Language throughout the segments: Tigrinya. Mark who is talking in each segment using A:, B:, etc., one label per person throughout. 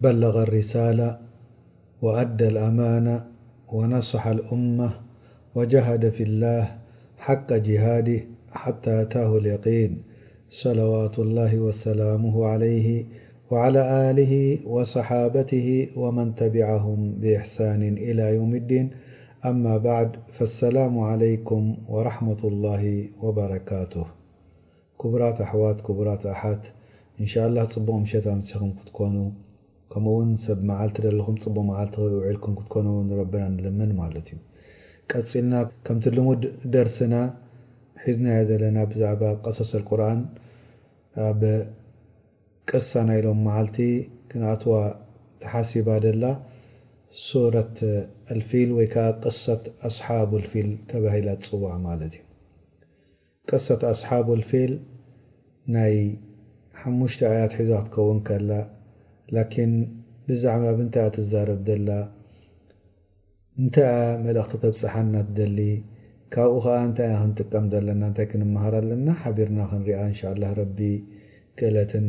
A: بلغ الرسالة وأدى الأمانة ونصح الأمة وجهد في الله حق جهاده حتى أتاه اليقين صلوات الله وسلامه عليه وعلى آله وصحابته ومن تبعهم بإحسان إلى يوم الدين أما بعد فالسلام عليكم ورحمة الله وبركاته ኩቡራት ኣሕዋት ኩቡራት ኣሓት እንሻኣላህ ጽቡቕ ምሸት ኣምሲኹም ክትኮኑ ከምኡ ውን ሰብ መዓልቲ ደለኹም ጽቡቕ መዓልቲ ውዒልኩም ክትኮኑ ንረብና ንልምን ማለት ዩ ቀጺልና ከምቲ ልሙድ ደርስና ሒዝናዮ ዘለና ብዛዕባ ቀሶሰል ቁርኣን ኣብ ቅሳ ናይ ሎሚ መዓልቲ ክንኣትዋ ተሓሲባ ደላ ሱረት ኣልፊል ወይ ከኣ ቅሰት ኣስሓቡል ፊል ተባሂላ ትጽዋዕ ማለት ዩ። ቅሰት ኣስሓቡል ፊል ናይ ሓሙሽተ ኣያት ሒዛ ክትከውን ከላ ላኪን ብዛዕባ ብንታይ እያ ትዛረብ ዘላ እንታይ እያ መልእክቲ ተብጽሓና ትደሊ ካብኡ ከኣ እንታይ ኢና ክንጥቀም ዘለና እንታይ ክንመሃር ኣለና ሓቢርና ክንሪኣ እንሻላህ ረቢ ክእለትን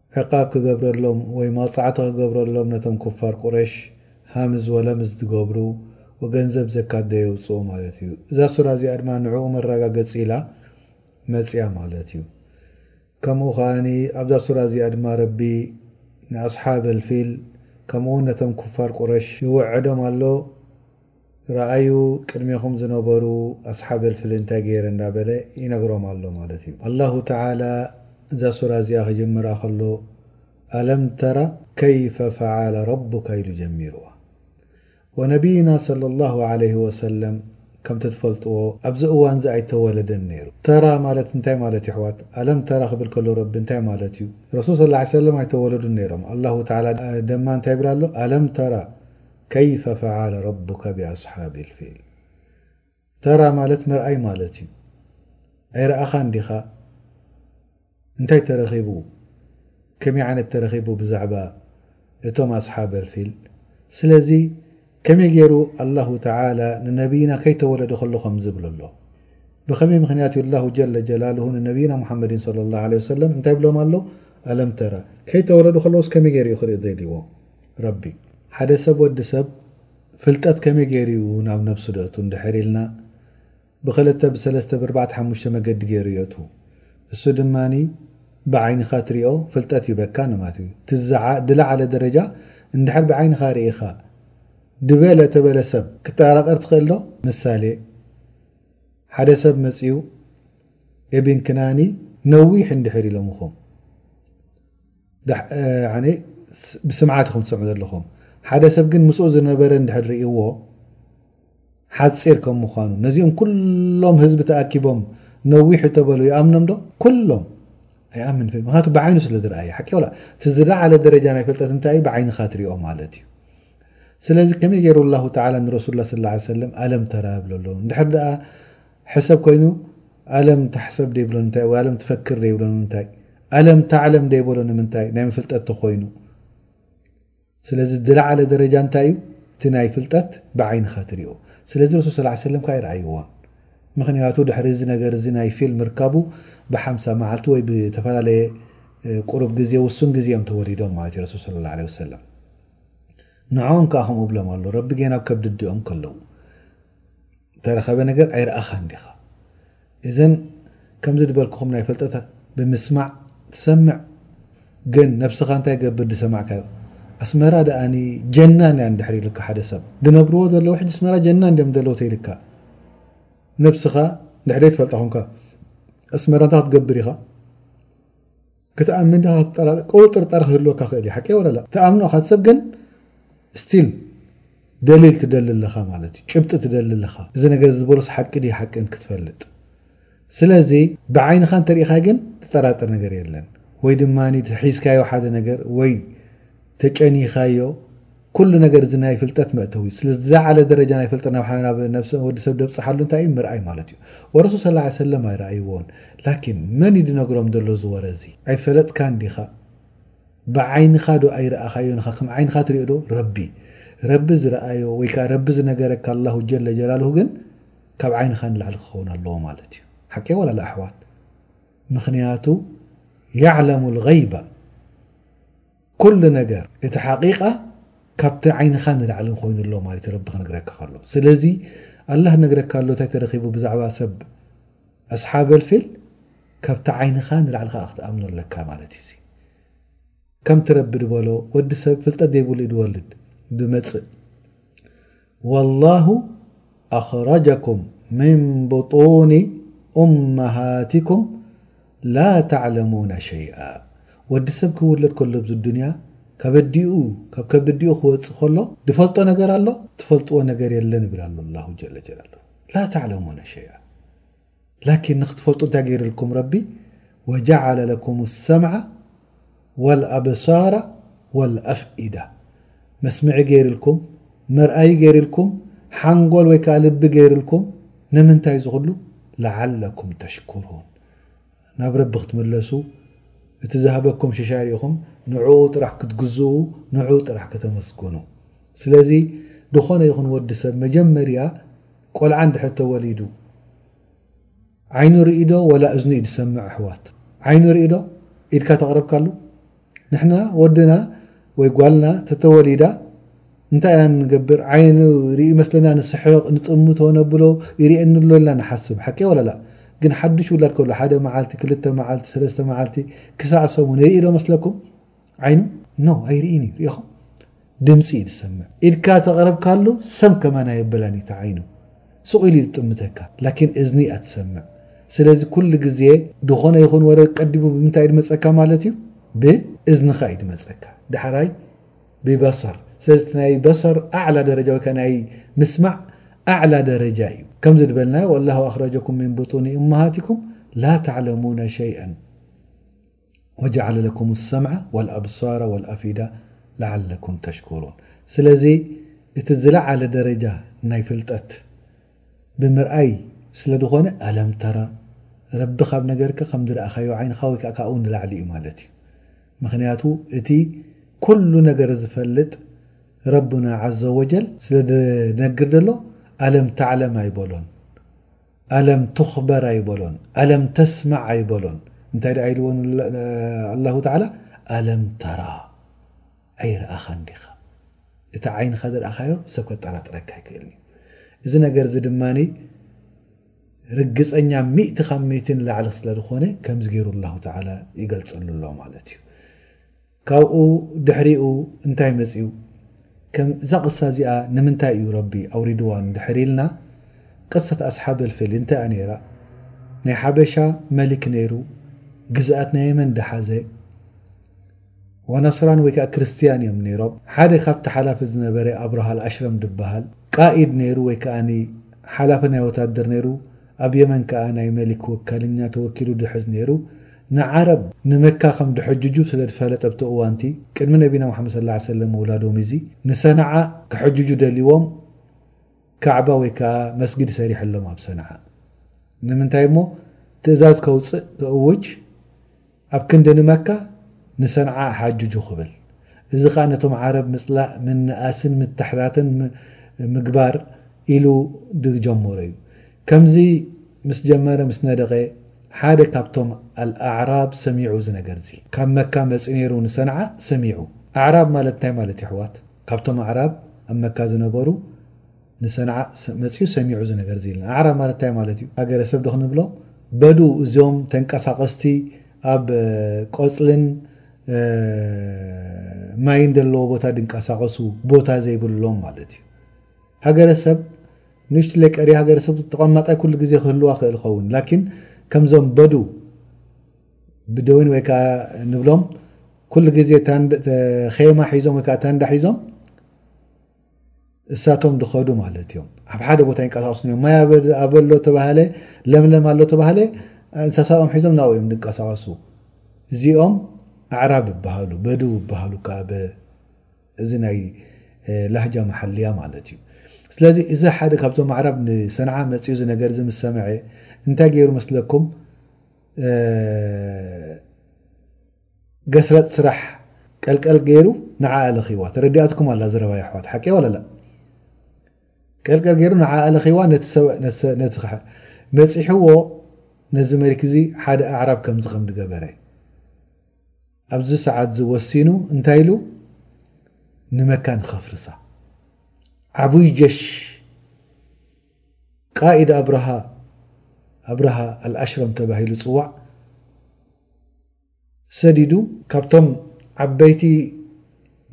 A: ዕቃብ ክገብረሎም ወይ መቅጻዕቲ ክገብረሎም ነቶም ኩፋር ቁረሽ ሃምዝ ወለምዝ ዝገብሩ ወገንዘብ ዘካት ደየውጽኡ ማለት እዩ እዛ ሱራ እዚኣ ድማ ንዕኡ መራጋገጺ ኢላ መጽያ ማለት እዩ ከምኡ ከኣ ኣብዛ ሱራ እዚኣ ድማ ረቢ ንኣስሓብ ኣልፊል ከምኡውን ነቶም ኩፋር ቁረሽ ይወዐዶም ኣሎ ርኣዩ ቅድሜኹም ዝነበሩ ኣስሓበል ፍል እንታይ ገይረ እንዳበለ ይነግሮም ኣሎ ማለት እዩ። ኣላሁ ተዓላ እዛ ሱራ እዚኣ ክጅምራ ከሎ ኣለም ተራ ከይፈ ፈዓለ ረቡካ ኢሉ ጀሚርዋ። ወነብይና ሰለላሁ ዓለይሂ ወሰለም ከምቲ ትፈልጥዎ ኣብዚ እዋን እዚ ኣይተወለደን ነይሩ። ተራ ማለት እንታይ ማለት እዩ ኣሕዋት? ኣለም ተራ ክብል ከሎ ረቢ እንታይ ማለት እዩ? ረሱል ሰለላሁ ዓለይሂ ወሰለም ኣይተወለዱን ነይሮም። ኣላሁ ተዓላ ደማ እንታይ ይብል ኣሎ ኣለም ተራ። ከይፈ ፈዓለ ረቡከ ቢኣስሓቢል ፊል። ተራ ማለት ምርኣይ ማለት እዩ ኣይረኣኻን ዲኻ እንታይ ተረኺቡ ከመይ ዓይነት ተረኺቡ ብዛዕባ እቶም ኣስሓበል ፊል ስለዚ ከመይ ጌሩ ኣላሁ ተዓላ ንነብይና ከይተወለዱ ከሎ ከምዚ ይብሎ ኣሎ ብኸመይ ምኽንያት እዩ ኣላሁ ጀለ ጀላሉሁ ንነብይና ሙሓመድን ሰለላሁ ዓለይሂ ወሰለም እንታይ ይብሎም ኣሎ ኣለም ተራ ከይተወለዱ ከለውስ ከመይ ጌሩ እዩ ክርኢ ደልይዎ ረቢ ሓደ ሰብ ወዲ ሰብ ፍልጠት ከመይ ገይሩ እዩ ናብ ነብሱ ደእቱ እንድሕር ኢልና ብክልተ ብሰለስተ ብርባዕተ ሓሙሽተ መገዲ ገይሩ የእትዉ እሱ ድማ ብዓይንካ ትሪኦ ፍልጠት ይበካ ንማት እዩ ትዝድላዓለ ደረጃ እንድሕር ብዓይንካ ሪኢካ ድበለ ተበለ ሰብ ክጠራጠር ትክእል ዶ ምሳሌ ሓደ ሰብ መፅዩ ኤቢን ክናኒ ነዊሕ እንድሕር ኢሎምኹም። ደሓን ብስምዓት ኢኹም ትሰምዑ ዘለኹም። ሓደ ሰብ ግን ምስኡ ዝነበረ እንድሕር ርእይዎ ሓጺር ከም ምዃኑ ነዚኦም ኩሎም ህዝቢ ተኣኪቦም ነዊሕ እተበሉ ይኣምኖም ዶ? ኩሎም ኣይኣምን ፌ ምክንያቱ ብዓይኑ ስለ ዝረኣየ ሓቂ ወላ እቲ ዝለዓለ ደረጃ ናይ ፈልጠት እንታይ እዩ ብዓይንኻ ትሪኦ ማለት እዩ ስለዚ ከመይ ገይሩ ላሁ ተዓላ ንረሱላ ስላ ሰለም ኣለም ተራ ብለሎ እንድሕር ደኣ ሕሰብ ኮይኑ ኣለም ታሕሰብ ደይብሎ ንምንታይ ወይ ኣለም ትፈክር ደይብሎ ንምንታይ ኣለም ታዕለም ደይበሎ ንምንታይ ናይ ምፍልጠት ተኮይኑ ስለዚ ድላዓለ ደረጃ እንታይ እዩ እቲ ናይ ፍልጠት ብዓይንካ ትሪኦ ስለዚ ረሱል ስ ሰለም ከ ኣይረኣይዎን ምክንያቱ ድሕሪ እዚ ነገር እዚ ናይ ፊልም ርካቡ ብሓምሳ መዓልቲ ወይ ብተፈላለየ ቁሩብ ግዜ ውሱን ግዜ እዮም ተወሊዶም ማለት እዩ ረሱል ስለ ላ ለ ወሰለም ንዕኦም ከዓ ከምኡ እብሎም ኣሎ ረቢ ገና ኣብ ከብዲ ኣዲኦም ከለዉ ዝተረኸበ ነገር ኣይረኣኻን ዲኻ? እዘን ከምዚ ድበልክኹም ናይ ፍልጠት ብምስማዕ ትሰምዕ ግን ነብስኻ እንታይ ገብር ድሰማዕካዮ ኣስመራ ደኣኒ ጀናን እያ እንድሕር ኢሉካ ሓደ ሰብ ድነብርዎ ዘለዉ ሕጂ ኣስመራ ጀናን ድዮም ዘለዉ ተኢልካ ነብስኻ ድሕደይ ትፈልጣ ኮንካ ኣስመራ እንታይ ክትገብር ኢኻ ክትኣምን ዲኻ ክትጠራጠር ቅሩብ ጥርጣረ ክህልወካ ይኽእል እዩ ሓቀይ ወላ ላእ ትኣምኖ ኢኻ እቲ ሰብ ግን ስቲል ደሊል ትደሊ ኣለኻ ማለት እዩ ጭብጢ ትደሊ ኣለኻ እዚ ነገር እዚ ዝበሎስ ሓቂ ድዩ ሓቅን ክትፈልጥ ስለዚ ብዓይንኻ እንተሪኢኻ ግን ትጠራጠር ነገር የለን ወይ ድማ ሒዝካዮ ሓደ ነገር ወይ ተጨኒኻዮ ኩሉ ነገር እዚ ናይ ፍልጠት መእተዊ እዩ። ስለዚ ዝለዓለ ደረጃ ናይ ፍልጠት ናብ ናብ ነብሰ ወዲ ሰብ ደብጽሓሉ እንታይ እዩ ምርኣይ ማለት እዩ። ወረሱል ሰለላሁ ዓለይሂ ወሰለም ኣይረኣይዎን ላኪን መን እዩ ድነግሮም ደሎ እዚ ወረ እዚ። ኣይፈለጥካን ዲኻ ብዓይንኻ ዶ ኣይረኣኻዮን ኢኻ ከም ዓይንኻ ትሪኦ ዶ ረቢ ረቢ ዝረኣዮ ወይ ከኣ ረቢ ዝነገረካ ኣላሁ ጀለ ጀላሉሁ ግን ካብ ዓይንኻ ንላዕሊ ክኸውን ኣለዎ ማለት እዩ ሓቀይ ወላ ላኣሕዋት ምኽንያቱ ያዕለሙል ገይበ። ኩሉ ነገር እቲ ሓቂቃ ካብቲ ዓይንኻ ንላዕሊ ኮይኑ ኣሎ ማለት ረቢ ክነግረካ ከሎ ስለዚ ኣላህ ነግረካ ኣሎ እንታይ ተረኺቡ ብዛዕባ ሰብ ኣስሓብ ኣልፊል ካብቲ ዓይንኻ ንላዕሊ ከዓ ክትኣምኖ ኣለካ ማለት እዩ ከምቲ ረቢ ድበሎ ወዲ ሰብ ፍልጠት ዘይብሉ ድወልድ ብመፅእ ወላሁ ኣኽረጀኩም ምን ቡጡኒ ኡመሃቲኩም ላ ተዕለሙነ ሸይኣ ወዲ ሰብ ክውለድ ከሎ ኣብዚ ዱንያ ካብ ኣዲኡ ካብ ከብዲ ኣዲኡ ክወጽእ ከሎ ድፈልጦ ነገር ኣሎ ትፈልጥዎ ነገር የለን ይብል ኣሎ ኣላሁ ጀለ ጀላሉ ላ ተዕለሙነ ሸይኣ ላኪን ንክትፈልጡ እንታይ ገይርልኩም ረቢ ወጃዓለ ለኩም ሰምዐ ወልኣብሳረ ወልኣፍኢዳ መስምዒ ገይርልኩም መርኣዪ ገይርልኩም ሓንጎል ወይ ከኣ ልቢ ገይርልኩም ንምንታይ እዚ ኩሉ ለዓለኩም ተሽኩሩን ናብ ረቢ ክትምለሱ እቲ ዝሃበኩም ሽሻይ ሪኢኹም ንዕኡ ጥራሕ ክትግዝኡ ንዑ ጥራሕ ከተመስግኑ ስለዚ ድኾነ ይኹን ወዲ ሰብ መጀመርያ ቆልዓ እንድሕር ተወሊዱ ዓይኑ ሪኢ ዶ ወላ እዝኑ እዩ ዝሰምዕ ኣሕዋት ዓይኑ ሪኢ ዶ ኢድካ ተቅረብካሉ ንሕና ወድና ወይ ጓልና ተተወሊዳ እንታይ ኢና ንገብር ዓይኑ ሪኢ ይመስለና ንስሕቅ ንጽምቶ ነብሎ ይሪኤኒ ኣሎ ኢልና ንሓስብ ሓቂ ወላ ላ ግን ሓዱሽ ውላድ ከሎ ሓደ መዓልቲ ክልተ መዓልቲ ሰለስተ መዓልቲ ክሳዕ ሰሙን ይርኢ ዶ መስለኩም ዓይኑ ኖ ኣይርኢን እዩ ሪኢኹም ድምጺ እዩ ዝሰምዕ ኢድካ ተቅረብካሉ ሰም ከማን ኣየበላን እዩ ተዓይኑ ሱቅ ኢሉ እዩ ዝጥምተካ ላኪን እዝኒ እያ ትሰምዕ ስለዚ ኩሉ ግዜ ድኮነ ይኩን ወረ ቀዲሙ ብምንታይ እዩ ድመጸካ ማለት እዩ ብ እዝንካ እዩ ድመጸካ ዳሕራይ ብበሰር ስለዚ እቲ ናይ በሰር ኣዕላ ደረጃ ወይ ከ ናይ ምስማዕ ኣዕላ ደረጃ እዩ ከምዚ ዝበልናዮ ወላሁ ኣክረጀኩም ሚን ቡጡኒ እመሃቲኩም ላ ተዕለሙነ ሸይኣን ወጀዐለ ለኩም ኣሰምዐ ወልኣብሷረ ወልኣፊዳ ለዐለኩም ተሽኩሩን ስለዚ እቲ ዝለዓለ ደረጃ ናይ ፍልጠት ብምርኣይ ስለ ዝኾነ ኣለም ተራ ረቢ ካብ ነገርከ ከም ዝረኣኻዮ ዓይንኻ ወይ ከኣ ካብኡ ንላዕሊ እዩ ማለት እዩ ምኽንያቱ እቲ ኩሉ ነገር ዝፈልጥ ረቡና ዐዘወጀል ስለ ዝነግር ዘሎ ኣለም ተዕለም ኣይበሎን ኣለም ትኽበር ኣይበሎን ኣለም ተስማዕ ኣይበሎን እንታይ ድኣ ኢልዎ ኣላሁ ተዓላ ኣለም ተራ ኣይረኣኻን ዲኻ እቲ ዓይንኻ ዝረኣኻዮ ሰብ ከጠራጥረካ ኣይክእልን እዩ እዚ ነገር እዚ ድማ ርግፀኛ ሚእቲ ካብ ሚእቲ ንላዕሊ ስለዝኾነ ከምዚ ገይሩ ኣላሁ ተዓላ ይገልፀሉ ኣሎ ማለት እዩ ካብኡ ድሕሪኡ እንታይ መጺኡ ከም እዛ ቅሳ እዚኣ ንምንታይ እዩ ረቢ ኣውሪድዋ እንድሕር ኢልና ቅሰት ኣስሓበል ፊል እንታይ እያ ነይራ ናይ ሓበሻ መሊክ ነይሩ ግዝኣት ናይ የመን ድሓዘ ወነስራን ወይ ከኣ ክርስትያን እዮም ነይሮም ሓደ ካብቲ ሓላፊ ዝነበረ ኣብርሃ ኣልኣሽረም ድበሃል ቃኢድ ነይሩ ወይ ከኣ ሓላፊ ናይ ወታደር ነይሩ ኣብ የመን ከኣ ናይ መሊክ ወካልኛ ተወኪሉ ድሕዝ ነይሩ ንዓረብ ንመካ ከም ድሕጅጁ ስለ ድፈለጠ ኣብቲ እዋንቲ ቅድሚ ነቢና ሙሓመድ ሰለላሁ ዓለይሂ ወሰለም ምውላዶም ኢዚ ንሰናዓ ክሕጅጁ ደሊዎም ካዕባ ወይ ከኣ መስጊድ ሰሪሕሎም ኣብ ሰናዓ ንምንታይ እሞ ትእዛዝ ከውጽእ ክእውጅ ኣብ ክንዲ ንመካ ንሰንዓ ሓጅጁ ክብል እዚ ከኣ ነቶም ዓረብ ምጽላእ ምንእኣስን ምትሕታትን ምግባር ኢሉ ድጀመሮ እዩ ከምዚ ምስ ጀመረ ምስ ነደቀ ሓደ ካብቶም ኣልኣዕራብ ሰሚዑ እዚ ነገርዚ ካብ መካ መጺኡ ነይሩ ንሰንዓ ሰሚዑ ኣዕራብ ማለት እንታይ ማለት እዩ ኣሕዋት ካብቶም ኣዕራብ ኣብ መካ ዝነበሩ ንሰንዓ መጺኡ ሰሚዑ እዚ ነገርዚ ኢልና ኣዕራብ ማለት እንታይ ማለት እዩ ሃገረሰብ ዶ ክንብሎ በዱ እዞም ተንቀሳቀስቲ ኣብ ቆጽልን ማይን ደለዎ ቦታ ድንቀሳቀሱ ቦታ ዘይብሎም ማለት እዩ ሃገረሰብ ንእሽቱ ለቀሪ ሃገረሰብ ተቐማጣይ ኩሉ ግዜ ክህልዋ ክእል ኸውን ላኪን ከምዞም በዱ ብደዊን ወይ ከዓ ንብሎም ኩሉ ግዜ ኼማ ሒዞም ወይ ከዓ ታንዳ ሒዞም እሳቶም ድኸዱ ማለት እዮም ኣብ ሓደ ቦታ ይንቀሳቀሱን እዮም ማይ ኣበሎ ተባሃለ ለምለም ኣሎ ተባሃለ እንሳሳኦም ሒዞም ናብኡ እዮም ድንቀሳቀሱ እዚኦም ኣዕራብ ይበሃሉ በዱ ይበሃሉ ከዓ እዚ ናይ ላህጃ መሓልያ ማለት እዩ። ስለዚ እዚ ሓደ ካብዞም ኣዕራብ ንሰንዓ መጺኡ እዚ ነገር እዚ ምስ ሰምዐ እንታይ ገይሩ መስለኩም ገስረጥ ስራሕ ቀልቀል ገይሩ ንዓ ኣለኺዋ ተረዲኣትኩም ኣላ ዘረባ የሕዋት ሓቂ ዋላ ላ ቀልቀል ገይሩ ንዓ ኣለኺዋ መፂሕዎ ነዚ መሪክ እዚ ሓደ ኣዕራብ ከምዚ ከም ዝገበረ ኣብዚ ሰዓትዚ ወሲኑ እንታይ ኢሉ ንመካ ንኸፍርሳ ዓቡይ ጀሽ ቃኢድ ኣብርሃ ኣብርሃ ኣልኣሽረም ተባሂሉ ዝፅዋዕ ሰዲዱ ካብቶም ዓበይቲ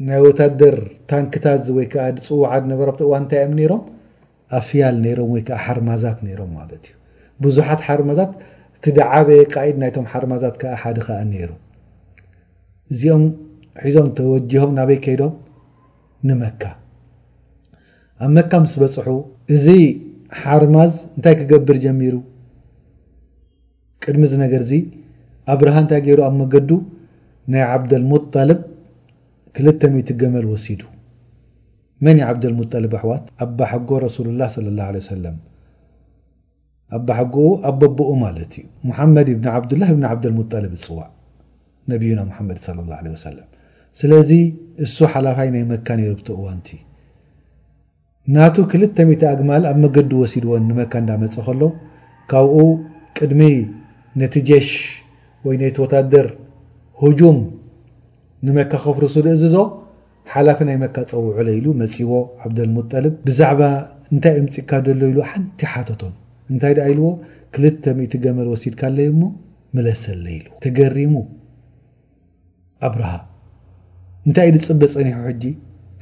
A: ናይ ወታደር ታንክታት ወይ ከዓ ዝፅዋዓ ዝነበረ ኣብቲ እዋን እንታይ እዮም ነይሮም ኣፍያል ነይሮም ወይ ከኣ ሓርማዛት ነይሮም ማለት እዩ። ብዙሓት ሓርማዛት እቲ ዝዓበየ ቃኢድ ናይቶም ሓርማዛት ከኣ ሓደ ከኣ ነይሩ። እዚኦም ሒዞም ተወጂሆም ናበይ ከይዶም ንመካ። ኣብ መካ ምስ በጽሑ። እዚ ሓርማዝ እንታይ ክገብር ጀሚሩ? ቅድሚ እዚ ነገር እዚ ኣብርሃ እንታይ ገይሩ ኣብ መገዱ ናይ ዓብደልሙጣልብ ክልተ ሚእቲ ገመል ወሲዱ። መን እዩ ዓብደልሙጠልብ ኣሕዋት ኣባሐጎ ረሱሉላህ ሰለላሁ ዓለይሂ ወሰለም ኣባሐጎኡ ኣቦቦኡ ማለት እዩ ሙሐመድ ኢብኒ ዓብዱላህ ኢብኒ ዓብደልሙጠልብ ዝጽዋዕ ነብዩና ሙሐመድ ሰለላሁ ዓለይሂ ወሰለም ስለዚ እሱ ሐላፋይ ናይ መካ ነይሩ ኣብቲ እዋንቲ ናቱ ክልተ ሚእቲ ኣግማል ኣብ መገዲ ወሲድወን ንመካ እንዳመጸ ከሎ ካብኡ ቅድሚ ነቲ ጀሽ ወይ ነቲ ወታደር ሁጁም ንመካ ከፍርሱ ዝእዝዞ ሓላፊ ናይ መካ ጸውዑለይ ኢሉ መጺዎ፣ ዓብደልሙጠልብ ብዛዕባ እንታይ እምጺእካ ደሎ ኢሉ ሓንቲ ሓተቶም፣ እንታይ ደኣ ኢልዎ ክልተ ሚእቲ ገመል ወሲድካለይ እሞ ምለሰለይ ኢልዎ፣ ተገሪሙ ኣብርሃ እንታይ እዩ ዝጽበ ጸኒሑ ሕጂ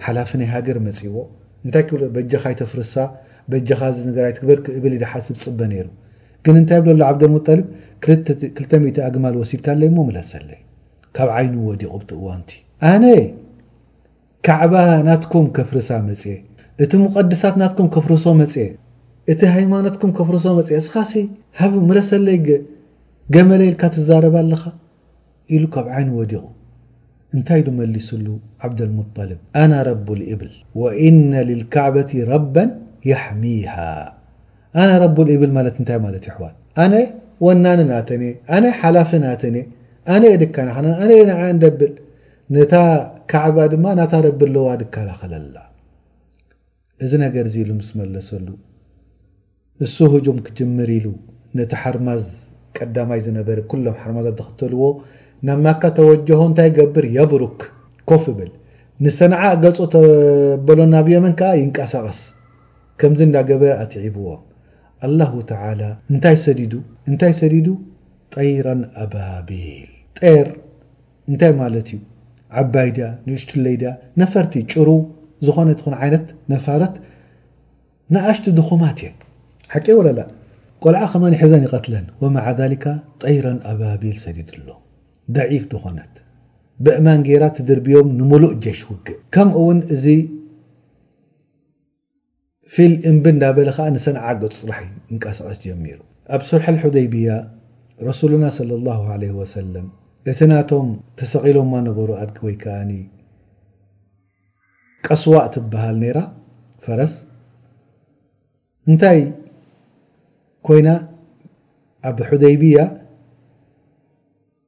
A: ሓላፊ ናይ ሃገር መጺዎ እንታይ ክብሎ በጃኻ ኣይተፍርሳ በጃኻ እዚ ነገር ኣይትግበር ክእብል ይሓስብ ዝጽበ ነይሩ ግን እንታይ ይብሎ ኣሎ ዓብደልሙጠልብ ክልተ ሚእቲ ኣግማል ወሲድካለይ እሞ ምለሰለይ ካብ ዓይኑ ወዲቁ ኣብቲ እዋንቲ ኣነ ካዕባ ናትኩም ከፍርሳ መጽየ እቲ ሙቀድሳት ናትኩም ከፍርሶ መጽየ እቲ ሃይማኖትኩም ከፍርሶ መጽየ እስኻሲ ሃብ ምለሰለይ ገመለይ ኢልካ ትዛረብ ኣለኻ ኢሉ ካብ ዓይኑ ወዲቁ እንታይ ዶ መሊሱሉ ዓብደልሙጠልብ ኣና ረቡልኢብል ወኢነ ልልካዕበቲ ረበን የሕሚሃ ኣነ ረቡል ኢብል ማለት እንታይ ማለት የሕዋት ኣነ ወናኒ ናተን እየ ኣነ ሓላፊ ናተን እየ ኣነ እየ ድከናኸነን ኣነ እየ ንዓኣን ደብል ነታ ካዕባ ድማ ናታ ረቢ ኣለዋ ድከላኸለላ እዚ ነገር እዚ ኢሉ ምስ መለሰሉ እሱ ህጁም ክጅምር ኢሉ ነቲ ሓርማዝ ቀዳማይ ዝነበረ ኩሎም ሓርማዛት ዝኽተልዎ ናብ ማካ ተወጀሆ እንታይ ገብር የብሩክ ኮፍ ብል ንሰንዓ ገጹ ተበሎ ናብ የመን ከዓ ይንቀሳቐስ ከምዚ እንዳገበረ ኣትዒብዎ ኣላህ ውተዓላ እንታይ ሰዲዱ እንታይ ሰዲዱ ጠይረን ኣባቢል ጠየር እንታይ ማለት እዩ ዓባይ ድያ ንእሽትለይ ድያ ነፈርቲ ጭሩ ዝኾነ ትኹን ዓይነት ነፋረት ንኣሽቱ ድኹማት እየን ሓቂ ወለላ ቆልዓ ከማን ይሕዘን ይቐትለን ወመዓ ዛሊካ ጠይረን ኣባቢል ሰዲድሎ ደዒፍ ዝኾነት በእማን ገይራ ትድርብዮም ንምሉእ ጀሽ ውግእ ከምኡ እውን እዚ ፊል እምቢ እንዳበለ ከዓ ንሰንዓ ገፁ ጥራሕ ይንቀሳቀስ ጀሚሩ። ኣብ ሱልሕ ኣልሑደይብያ ረሱሉና ሰለላሁ ዓለይሂ ወሰለም እቲ ናቶም ተሰቂሎማ ነበሩ ኣድጊ ወይ ከዓ ቀስዋ እትበሃል ነይራ ፈረስ እንታይ ኮይና ኣብ ሑደይብያ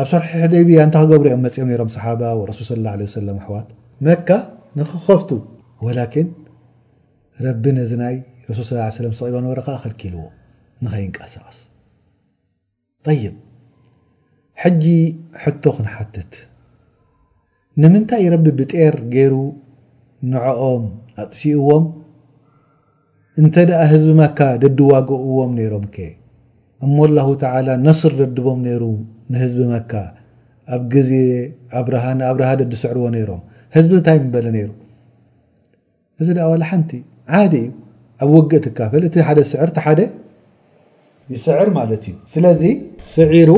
A: ኣብ ሱልሒ ሑደይብያ እንታይ ክገብሩ እዮም መጺኦም ነይሮም ሰሓባ ወረሱል ሰለላሁ ዓለይሂ ወሰለም ኣሕዋት? መካ ንኽኸፍቱ ወላኪን ረቢ ነዚ ናይ ረሱል ሰለላሁ ዓለይሂ ወሰለም ሰቂልዎ ዝነበረ ከኣ ከልኪልዎ ንኸይንቀሳቀስ። ጠይብ ሕጂ ሕቶ ክንሓትት። ንምንታይ ረቢ ብጤር ገይሩ ንዖኦም ኣጥፊእዎም እንተ ደኣ ህዝቢ መካ ደድዋገእዎም ነይሮም ከ እሞ ኣላሁ ተዓላ ነስር ደድቦም ነይሩ ንህዝቢ መካ ኣብ ግዜ ኣብርሃ ንኣብርሃ ደድስዕርዎ ነይሮም ህዝቢ እንታይ ምበለ ነይሩ እዚ ደኣ ዋላ ሓንቲ ዓዲ እዩ ኣብ ወግእ ትካፈል እቲ ሓደ ዝስዕር እቲ ሓደ ይስዕር ማለት እዩ ስለዚ ስዒሩ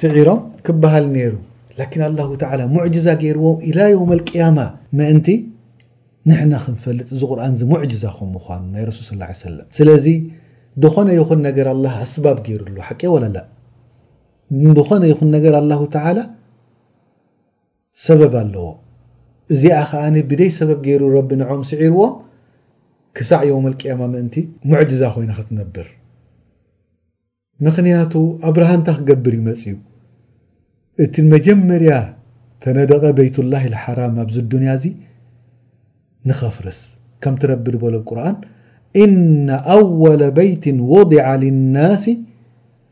A: ስዒሮም ክበሃል ነይሩ ላኪን ኣላሁ ተዓላ ሙዕጅዛ ገይርዎ ኢላ የውመል ቅያማ ምእንቲ ንሕና ክንፈልጥ እዚ ቁርኣን እዚ ሙዕጅዛ ከም ምዃኑ ናይ ረሱል ስላ ላ ሰለም ስለዚ ዝኾነ ይኹን ነገር ኣላህ ኣስባብ ገይሩሉ ሓቂ ወላ ላ ዝኾነ ይኹን ነገር ኣላሁ ተዓላ ሰበብ ኣለዎ እዚኣ ከኣ ብደይ ሰበብ ገይሩ ረቢ ንዖም ስዒርዎም ክሳዕ የውመል ቅያማ ምእንቲ ሙዕጅዛ ኮይና ክትነብር ምኽንያቱ ኣብርሃ እንታይ ክገብር እዩ መጺኡ እቲ መጀመርያ ተነደቐ በይቱላሂ ልሓራም ኣብዚ ዱንያ እዚ ንኸፍርስ ከምቲ ረቢ ዝበሎ ቁርኣን ኢነ ኣወለ በይትን ውዲዐ ልናሲ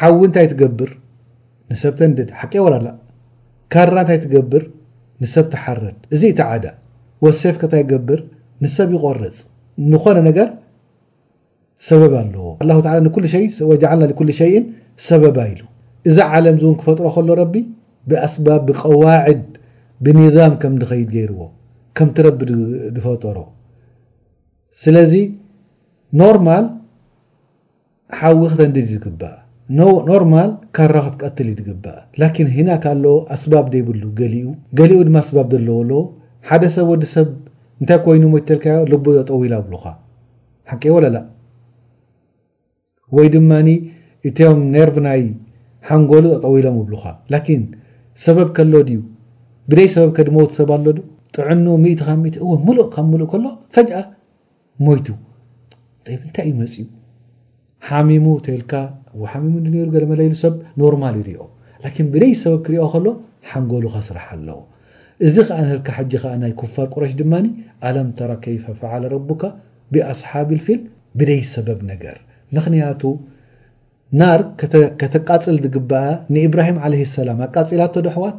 A: ሓዊ እንታይ ትገብር ንሰብ ተንድድ ሓቀይ ወላ ላእ ካራ እንታይ ትገብር ንሰብ ትሓርድ እዚ እዩ እቲ ዓዳ ወሴፍ ከ እንታይ ይገብር ንሰብ ይቆርጽ ንኮነ ነገር ሰበብ ኣለዎ ኣላሁ ተዓላ ንኩሉ ሸይ ወጀዓልና ሊኩሉ ሸይን ሰበባ ኢሉ እዚ ዓለም እዚ እውን ክፈጥሮ ከሎ ረቢ ብኣስባብ ብቀዋዕድ ብኒዛም ከም ድኸይድ ገይርዎ ከምቲ ረቢ ድፈጠሮ ስለዚ ኖርማል ሓዊ ክተንድድ ይግባእ ኖርማል ካራ ክትቀትል ይድግባእ ላኪን ሂናት ኣሎ ኣስባብ ደይብሉ ገሊኡ ገሊኡ ድማ ኣስባብ ደለዎ ኣለዎ ሓደ ሰብ ወዲ ሰብ እንታይ ኮይኑ ሞይቱ ተልካዮ ልቡ ጠጠው ኢላ ኣብሉካ ሓቂ ወላ ላእ ወይ ድማ እትዮም ነርቭ ናይ ሓንጎሉ ጠጠው ኢሎም ኣብሉካ ላኪን ሰበብ ከሎ ድዩ ብደይ ሰበብ ከድመውት ሰብ ኣሎ ዶ ጥዕንኡ ሚእቲ ካብ ሚእቲ እወ ምሉእ ካብ ምሉእ ከሎ ፈጅኣ ሞይቱ ጠይብ እንታይ እዩ መጺኡ ሓሚሙ ተልካ እወ ሓሚሙ እንዲ ነይሩ ገለ መለ ኢሉ ሰብ ኖርማል ይሪኦ ላኪን ብደይ ሰበብ ክሪኦ ከሎ ሓንጎሉ ከስራሕ ኣለዎ እዚ ከኣ ንህልካ ሕጂ ከኣ ናይ ኩፋር ቁረሽ ድማ ኣለም ተራ ከይፈ ፈዓለ ረቡካ ብኣስሓቢል ፊል ብደይ ሰበብ ነገር ምክንያቱ ናር ከተቃጽል ዝግባኣ ንኢብራሂም ዓለይሂ ሰላም ኣቃጺላቶ ዶ ኣሕዋት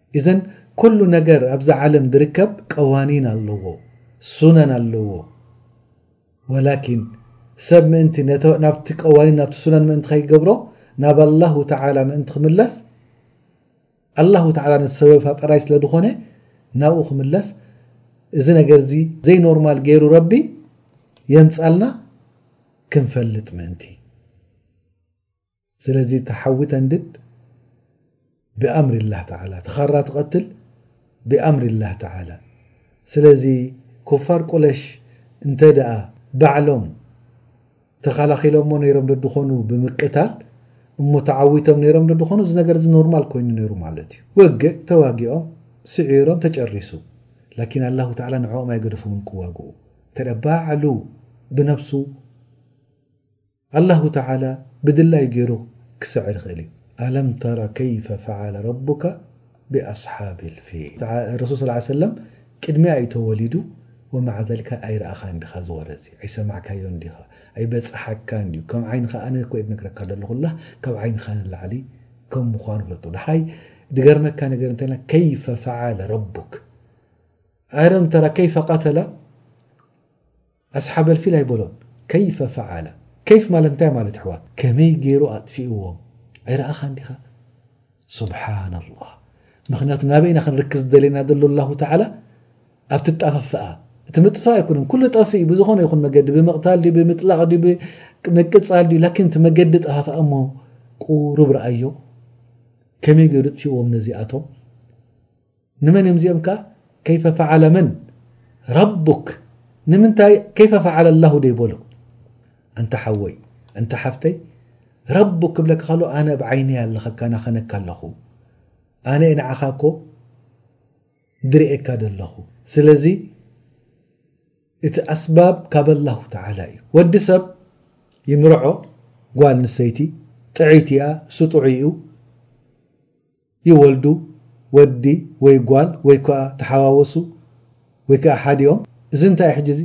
A: ኢዘን ኩሉ ነገር ኣብዛ ዓለም ድርከብ ቀዋኒን ኣለዎ ሱነን ኣለዎ ወላኪን ሰብ ምእንቲ ናብቲ ቀዋኒን ናብቲ ሱነን ምእንቲ ከይገብሮ ናብ ኣላሁ ተዓላ ምእንቲ ክምለስ ኣላሁ ተዓላ ነቲ ሰበብ ፋጠራይ ስለ ድኾነ ናብኡ ክምለስ እዚ ነገር እዚ ዘይኖርማል ገይሩ ረቢ የምጻልና ክንፈልጥ ምእንቲ ስለዚ እቲ ሓዊ ተንድድ ብኣምሪላህ ተዓላ እቲ ኻራ ትቐትል ብኣምሪላህ ተዓላ ስለዚ ኩፋር ቁለሽ እንተ ደኣ ባዕሎም ተኻላኺሎሞ ነይሮም ደድኾኑ ብምቅታል እሞ ተዓዊቶም ነይሮም ደድኾኑ እዚ ነገር እዚ ኖርማል ኮይኑ ነይሩ ማለት እዩ ወግእ ተዋጊኦም ስዒሮም ተጨሪሱ ላኪን ኣላሁ ተዓላ ንዕኦም ኣይገደፎምን ክዋግኡ እንተ ባዕሉ ብነብሱ ኣላሁ ተዓላ ብድላዩ ገይሩ ክስዕር ይኽእል እዩ። ኣለም ተረ ከይፈ ፈዓለ ረቡከ ብኣስሓብል ፊል። ረሱል ሰለዓሁ ሰለም ቅድሚኣ እዩ ተወሊዱ ወመዓ ዛሊካ ኣይረኣኻን ዲኻ እዚ ወረ እዚ? ኣይሰማዕካዮን ዲኻ? ኣይበጸሓካን ድዩ? ከም ዓይንኻ ኣነ እኮ እየ ዝነግረካ ዘለኹ ኣላህ ካብ ዓይንኻ ንላዕሊ ከም ምዃኑ ፍለጦ። ደሓይ ድገርመካ ነገር እንተልና ከይፈ ፈዓለ ረቡክ ኣለም ተረ ከይፈ ቀተለ ኣስሓብ ኣልፊል ኣይበሎን ከይፈ ፈዓለ። ከይፍ ማለት እንታይ ማለት ኣሕዋት ከመይ ጌሩ ኣጥፊእዎም ኣይረኣኻን እንዲኻ ሱብሓነላህ ምኽንያቱ ናበይ ኢና ክንርክዝ ዝደልየና ዘሎ ኣላሁ ተዓላ ኣብ ትጣፍፍኣ እቲ ምጥፋእ ኣይኮነን ኩሉ ጠፍእ ብዝኾነ ይኹን መገዲ ብምቕታል ድዩ ብምጥላቕ ድዩ ብምቅጻል ድዩ ላኪን እቲ መገዲ ጠፋፍኣ እሞ ቁሩብ ረኣዮ ከመይ ጌሩ ጥፊእዎም ነዚኣቶም ንመን እዮም እዚኦም ከኣ ከይፈ ፈዓለ መን ረቡክ ንምንታይ ከይፈ ፈዓለ ኣላሁ ደይበሉ ኣንታ ሓወይ ኣንታ ሓፍተይ ረቡክ ክብለካ ከሎ ኣነ ብ ዓይነይ ኣለኸካ ናኸነካ ኣለኹ ኣነ ንዓኻ እኮ ድርኤካ ዘለኹ ስለዚ እቲ ኣስባብ ካብ ኣላሁ ተዓላ እዩ ወዲ ሰብ ይምርዖ ጓል ንሰይቲ ጥዕይቲ እያ እሱ ጥዑይ እዩ ይወልዱ ወዲ ወይ ጓል ወይ ክኣ ተሓዋወሱ ወይ ክኣ ሓዲኦም እዚ እንታይ እዩ ሕጂ እዚ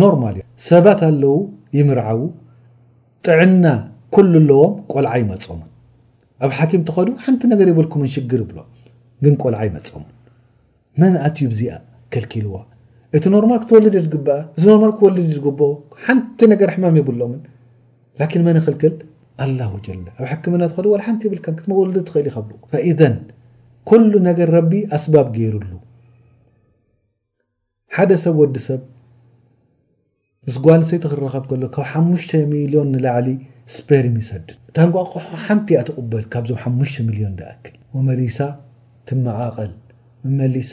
A: ኖርማል እዩ ሰባት ኣለዉ ይምርዓዉ ጥዕና ኩሉ ኣለዎም ቆልዓ ኣይመጾምን ኣብ ሓኪም ትኸዱ ሓንቲ ነገር የብልኩምን ሽግር ይብሎም ግን ቆልዓ ኣይመጾምን መን ኣትዩ ብዚኣ ከልኪልዋ እቲ ኖርማል ክትወልድ እየ ዝግበኣ እዚ ኖርማል ክወልድ እዩ ዝግበኦ ሓንቲ ነገር ሕማም የብሎምን ላኪን መን ይኽልክል ኣላሁ ጀለ ኣብ ሕክምና ትኸዱ ዋላ ሓንቲ የብልካን ክትመወልድ ትኽእል ኢኻ ብልኡ ፈኢዘን ኩሉ ነገር ረቢ ኣስባብ ገይሩሉ ሓደ ሰብ ወዲ ሰብ ምስ ጓል ኣንስተይቲ ክራኸብ ከሎ ካብ ሓሙሽተ ሚልዮን ንላዕሊ ስፐርም ይሰድድ። እታ እንቋቑሖ ሓንቲ እያ ትቕበል ካብዞም ሓሙሽተ ሚልዮን ድኣክል ወመሊሳ ትመቓቐል መመሊሳ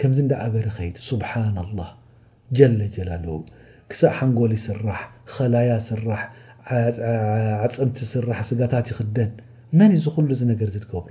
A: ከምዚ እንዳኣበረ ከይድ ሱብሓነላህ ጀለ ጀላሉሁ ክሳእ ሓንጎል ይስራሕ ኸላያ ስራሕ ኣዕጽምቲ ይስራሕ ስጋታት ይኽደን መን እዩ እዚ ኹሉ እዚ ነገር እዚ ድገብሮ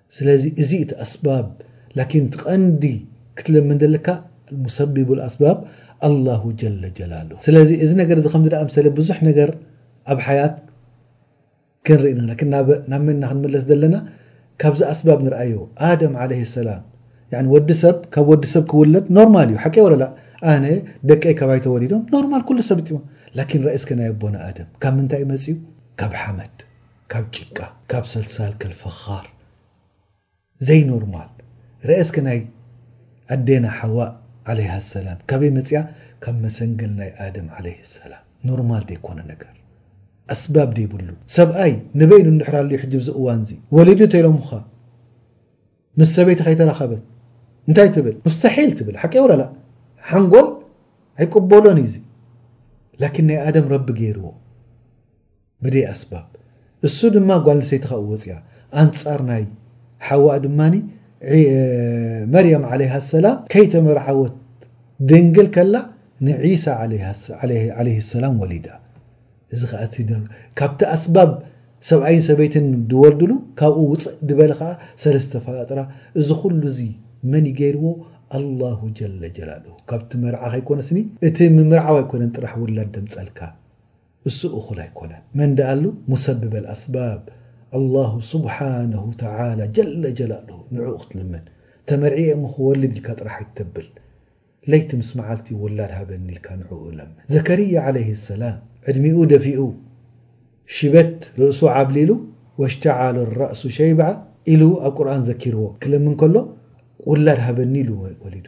A: ስለዚ እዚ እቲ ኣስባብ ላኪን እቲ ቀንዲ ክትለምን ዘለካ ሙሰቢቡ ኣልኣስባብ ኣላሁ ጀለ ጀላሉሁ ስለዚ እዚ ነገር እዚ ከምዚ ድኣምሰለ ብዙሕ ነገር ኣብ ሓያት ክንሪኢ ኢና ላኪን ናብ ናብ መን ኢና ክንምለስ ዘለና ካብዚ ኣስባብ ንርኣዮ ኣደም ዓለይሂ ሰላም ያኒ ወዲ ሰብ ካብ ወዲ ሰብ ክውለድ ኖርማል እዩ ሓቀይ ወለላ ኣነ ደቀይ ካባይ ተወሊዶም ኖርማል ኩሉ ሰብ ይጥሞ ላኪን ራእስከ ናይ ኣቦና ኣደም ካብ ምንታይ እዩ መጺኡ ካብ ሓመድ ካብ ጭቃ ካብ ሰልሳል ክል ፈኻር ዘይ ኖርማል ረእ እስከ ናይ ኣዴና ሓዋእ ዓለይሃ ሰላም ካበይ መጺኣ ካብ መሰንገል ናይ ኣደም ዓለይሂ ሰላም ኖርማል ደይ ኮነ ነገር ኣስባብ ደይ ብሉ ሰብኣይ ንበይኑ እንድሕር ኣልዩ ሕጂ ብዚ እዋን እዚ ወሊዱ ተይሎምኻ ምስ ሰበይቲ ከይተራኸበት እንታይ ትብል ሙስተሒል ትብል ሓቂ ወላ ላ ሓንጎል ኣይቅበሎን እዩ እዚ ላኪን ናይ ኣደም ረቢ ገይርዎ ብደይ ኣስባብ እሱ ድማ ጓል ኣንስተይቲ ካብኡ ወጺኣ ኣንጻር ናይ ሓዋእ ድማ መርየም ዓለይሃ ሰላም ከይተመርዓወት ድንግል ከላ ንዒሳ ዓለይሂ ሰላም ወሊዳ። እዚ ከኣ እቲ ካብቲ ኣስባብ ሰብኣይን ሰበይትን ድወልድሉ ካብኡ ውጽእ ድበለ ከኣ ሰለስተ ፈጣጥራ እዚ ኩሉ እዚ መን እዩ ገይርዎ ኣላሁ ጀለ ጀላሉሁ ካብቲ መርዓ ከይኮነስኒ እቲ ምምርዓው ኣይኮነን ጥራሕ ውላድ ደምጸልካ እሱ እኹል ኣይኮነን መን ደኣሉ ሙሰብብ ኣልኣስባብ ኣላሁ ሱብሓነሁ ተዓላ ጀለ ጀላሉሁ ንዕኡ ክትልምን ተመርዕየ እሞ ክወልድ ኢልካ ጥራሕ ኣይተብል ለይቲ ምስ መዓልቲ ውላድ ሃበኒ ኢልካ ንዕኡ ለምን ዘከርያ ዓለይሂ ሰላም ዕድሚኡ ደፊኡ ሽበት ርእሱ ዓብሊሉ ወሽተዓለ ኣራእሱ ሸይባ ኢሉ ኣብ ቁርኣን ዘኪርዎ ክለምን ከሎ ውላድ ሃበኒ ኢሉ ወሊዱ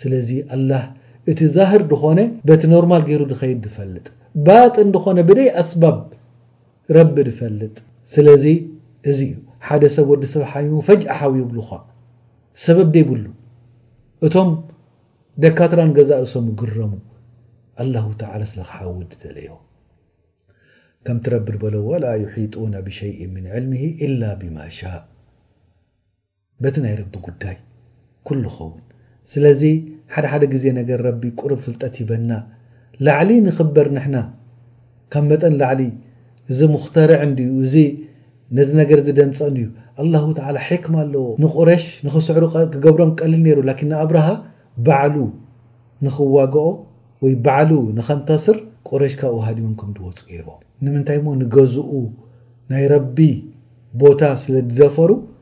A: ስለዚ ኣላህ እቲ ዛህር ድኾነ በቲ ኖርማል ገይሩ ድኸይድ ድፈልጥ ባጥን ድኾነ ብደይ ኣስባብ ረቢ ድፈልጥ ስለዚ እዚ እዩ ሓደ ሰብ ወዲ ሰብ ሓሚሙ ፈጅኣ ሓው ይብሉኻ ሰበብ ደይብሉ እቶም ደካትራ ንገዛእ ርእሶም ይግረሙ ኣላሁ ተዓላ ስለ ክሓዊ ድደለዮ ከምቲ ረቢ ድበሎ ወላ ዩሒጡነ ብሸይእን ምን ዕልምሂ ኢላ ብማ ሻእ በቲ ናይ ረቢ ጉዳይ ኩሉ ይኸውን ስለዚ ሓደ ሓደ ግዜ ነገር ረቢ ቁርብ ፍልጠት ይበና ላዕሊ ንክበር ንሕና ካብ መጠን ላዕሊ እዚ ሙክተርዕ እንድዩ እዚ ነዚ ነገር እዚ ደምጸ እንድዩ ኣላሁ ተዓላ ሒክማ ኣለዎ ንቁረሽ ንክስዕሩ ክገብሮም ቀሊል ነይሩ ላኪን ንኣብራሃ ባዕሉ ንክዋገኦ ወይ ባዕሉ ንከንተስር ቁረሽ ካብኡ ሃዲሞም ከምድወጹ ገይርዎም ንምንታይ እሞ ንገዝኡ ናይ ረቢ ቦታ ስለ ድደፈሩ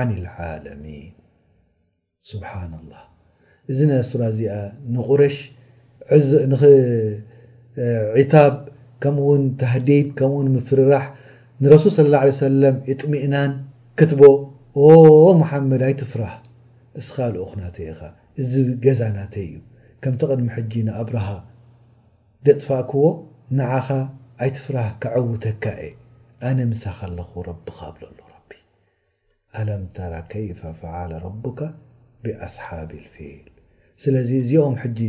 A: ዓን ልዓለሚን ስብሓንላህ እዚ ናይ ሱራ እዚኣ ንቁረሽ ዕዝ ንክ ዒታብ ከምኡ ውን ታህዲድ ከምኡ ውን ምፍርራሕ ንረሱል ሰለላሁ ዓለይሂ ወሰለም ኢጥሚእናን ክትቦ ኦዎ ሙሓመድ ኣይትፍራህ እስኻ ልኡኽ ናተይ ኢኻ እዚ ገዛ ናተይ እዩ ከምቲ ቅድሚ ሕጂ ንኣብርሃ ደጥፋእክዎ ንዓኻ ኣይትፍራህ ከዐውተካ እየ ኣነ ምሳኻ ኣለኹ ረብኻ ብለሎ ረቢ ኣለም ተራ ከይፈ ፈዓለ ረቡከ ብኣስሓቢል ፊል ስለዚ እዚኦም ሕጂ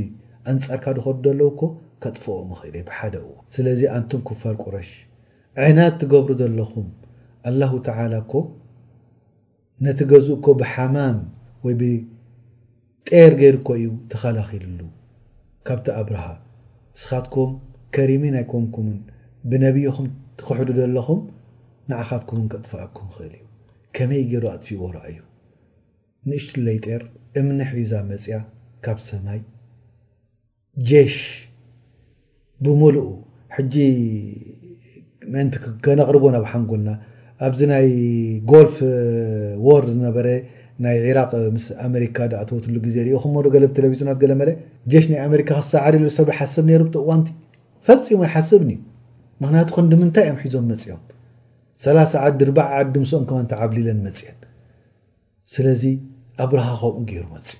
A: ኣንጻርካ ድኸዱ ደለዉ እኮ ከጥፍኦም ይኽእል እየ ብሓደ እዋን ስለዚ ኣንቱም ኩፋር ቁረሽ ዒናድ ትገብሩ ደለኹም ኣላሁ ተዓላ እኮ ነቲ ገዝኡ እኮ ብሓማም ወይ ብ ጤር ጌሩ እኮ እዩ ተኻላኺልሉ ካብቲ ኣብርሃ። እስኻትኩም ከሪሚን ኣይኮንኩምን ብነብይኹም ትኽሕዱ ደለኹም ንዓኻትኩምን ከጥፍኣኩም ይኽእል እዩ ከመይ ጌሩ ኣጥፊእዎ ረኣዩ ንእሽትለይ ጤር እምኒ ሒዛ መጽያ ካብ ሰማይ። ጀሽ ብምሉኡ ሕጂ ምእንቲ ከነቕርቦ ናብ ሓንጎልና ኣብዚ ናይ ጎልፍ ዎር ዝነበረ ናይ ዒራቅ ምስ ኣመሪካ ዝኣተወትሉ ግዜ ሪኢኹሞ ዶ ገለ ብቴሌቪዝናት ገለ መለ ጀሽ ናይ ኣመሪካ ክሰዓር ኢሉ ሰብ ይሓስብ ነይሩ ብቲ እዋንቲ ፈፂሙ ኣይሓስብን እዩ ምክንያቱ ክንዲ ምንታይ እዮም ሒዞም መፅኦም ሰላሳ ዓዲ ድርባዕ ዓዲ ምስኦም ከማን ተዓብሊለን መፅየን ስለዚ ኣብርሃ ከምኡ ገይሩ መፅኡ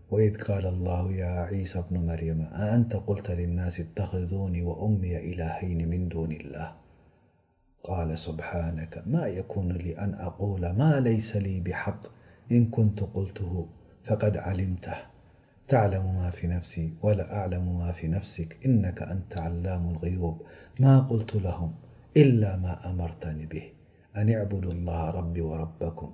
A: وإذ قال الله يا عيسى بن مريم أأنت قلت للناس اتخذوني وأمي إلهين من دون الله قال سبحانك ما يكون لي أن أقول ما ليس لي بحق إن كنت قلته فقد علمته تعلم ما في نفسي ولا أعلم ما في نفسك إنك أنت علام الغيوب ما قلت لهم إلا ما أمرتني به أن اعبد الله رب وربكم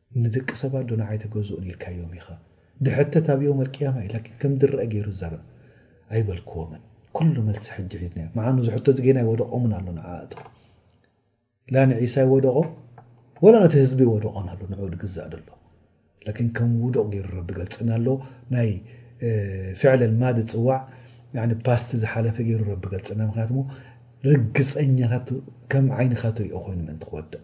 A: ንድቂ ሰባት ዶ ንዓይ ተገዝኡኒ ኢልካዮም ኢካ ድሕተት ኣብ የውም ኣልቅያማ እዩ ላኪን ከም ድረኣ ገይሩ ዛረብ ኣይበልክዎምን ኩሉ መልሲ ሕጂ ሒዝናዮ ምዓኑ እዚ ሕቶ እዚ ገና ኣይወደቆምን ኣሎ ንዓ እቶም ላ ንዒሳ ይወደቆ ወላ ነቲ ህዝቢ ይወደቆን ኣሎ ንዑ ድግዛእ ደሎ ላኪን ከም ውዱቅ ገይሩ ረቢ ገልጽና ኣሎ ናይ ፍዕል ኣልማዲ ጽዋዕ ያኒ ፓስት ዝሓለፈ ገይሩ ረቢ ገልጽና ምክንያቱ ርግጸኛታት ከም ዓይንካ ትሪኦ ኮይኑ ምእንቲ ክወድቅ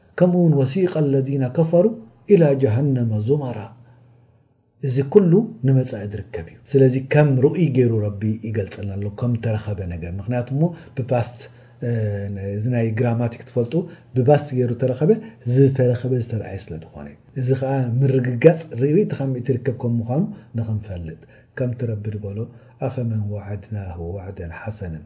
A: ከምኡውን ወሲቀ ለዚነ ከፈሩ ኢላ ጀሃነመ ዙመራ እዚ ኩሉ ንመጻኢ ዝርከብ እዩ ስለዚ ከም ርኡይ ጌሩ ረቢ ይገልጸልና ኣሎ ከም ዝተረኸበ ነገር ምኽንያቱ እሞ ብፓስት እዚ ናይ ግራማቲክ ትፈልጡ ብባስት ጌሩ ተረኸበ ዝተረኸበ ዝተረኣየ ስለ ዝኾነ እዩ እዚ ከኣ ምርግጋጽ ርኢሪእቲ ካብ ምእቲ ርከብ ከም ምዃኑ ንኽንፈልጥ ከምቲ ረቢ ዝበሎ ኣፈመን ወዓድናሁ ወዕደን ሓሰነን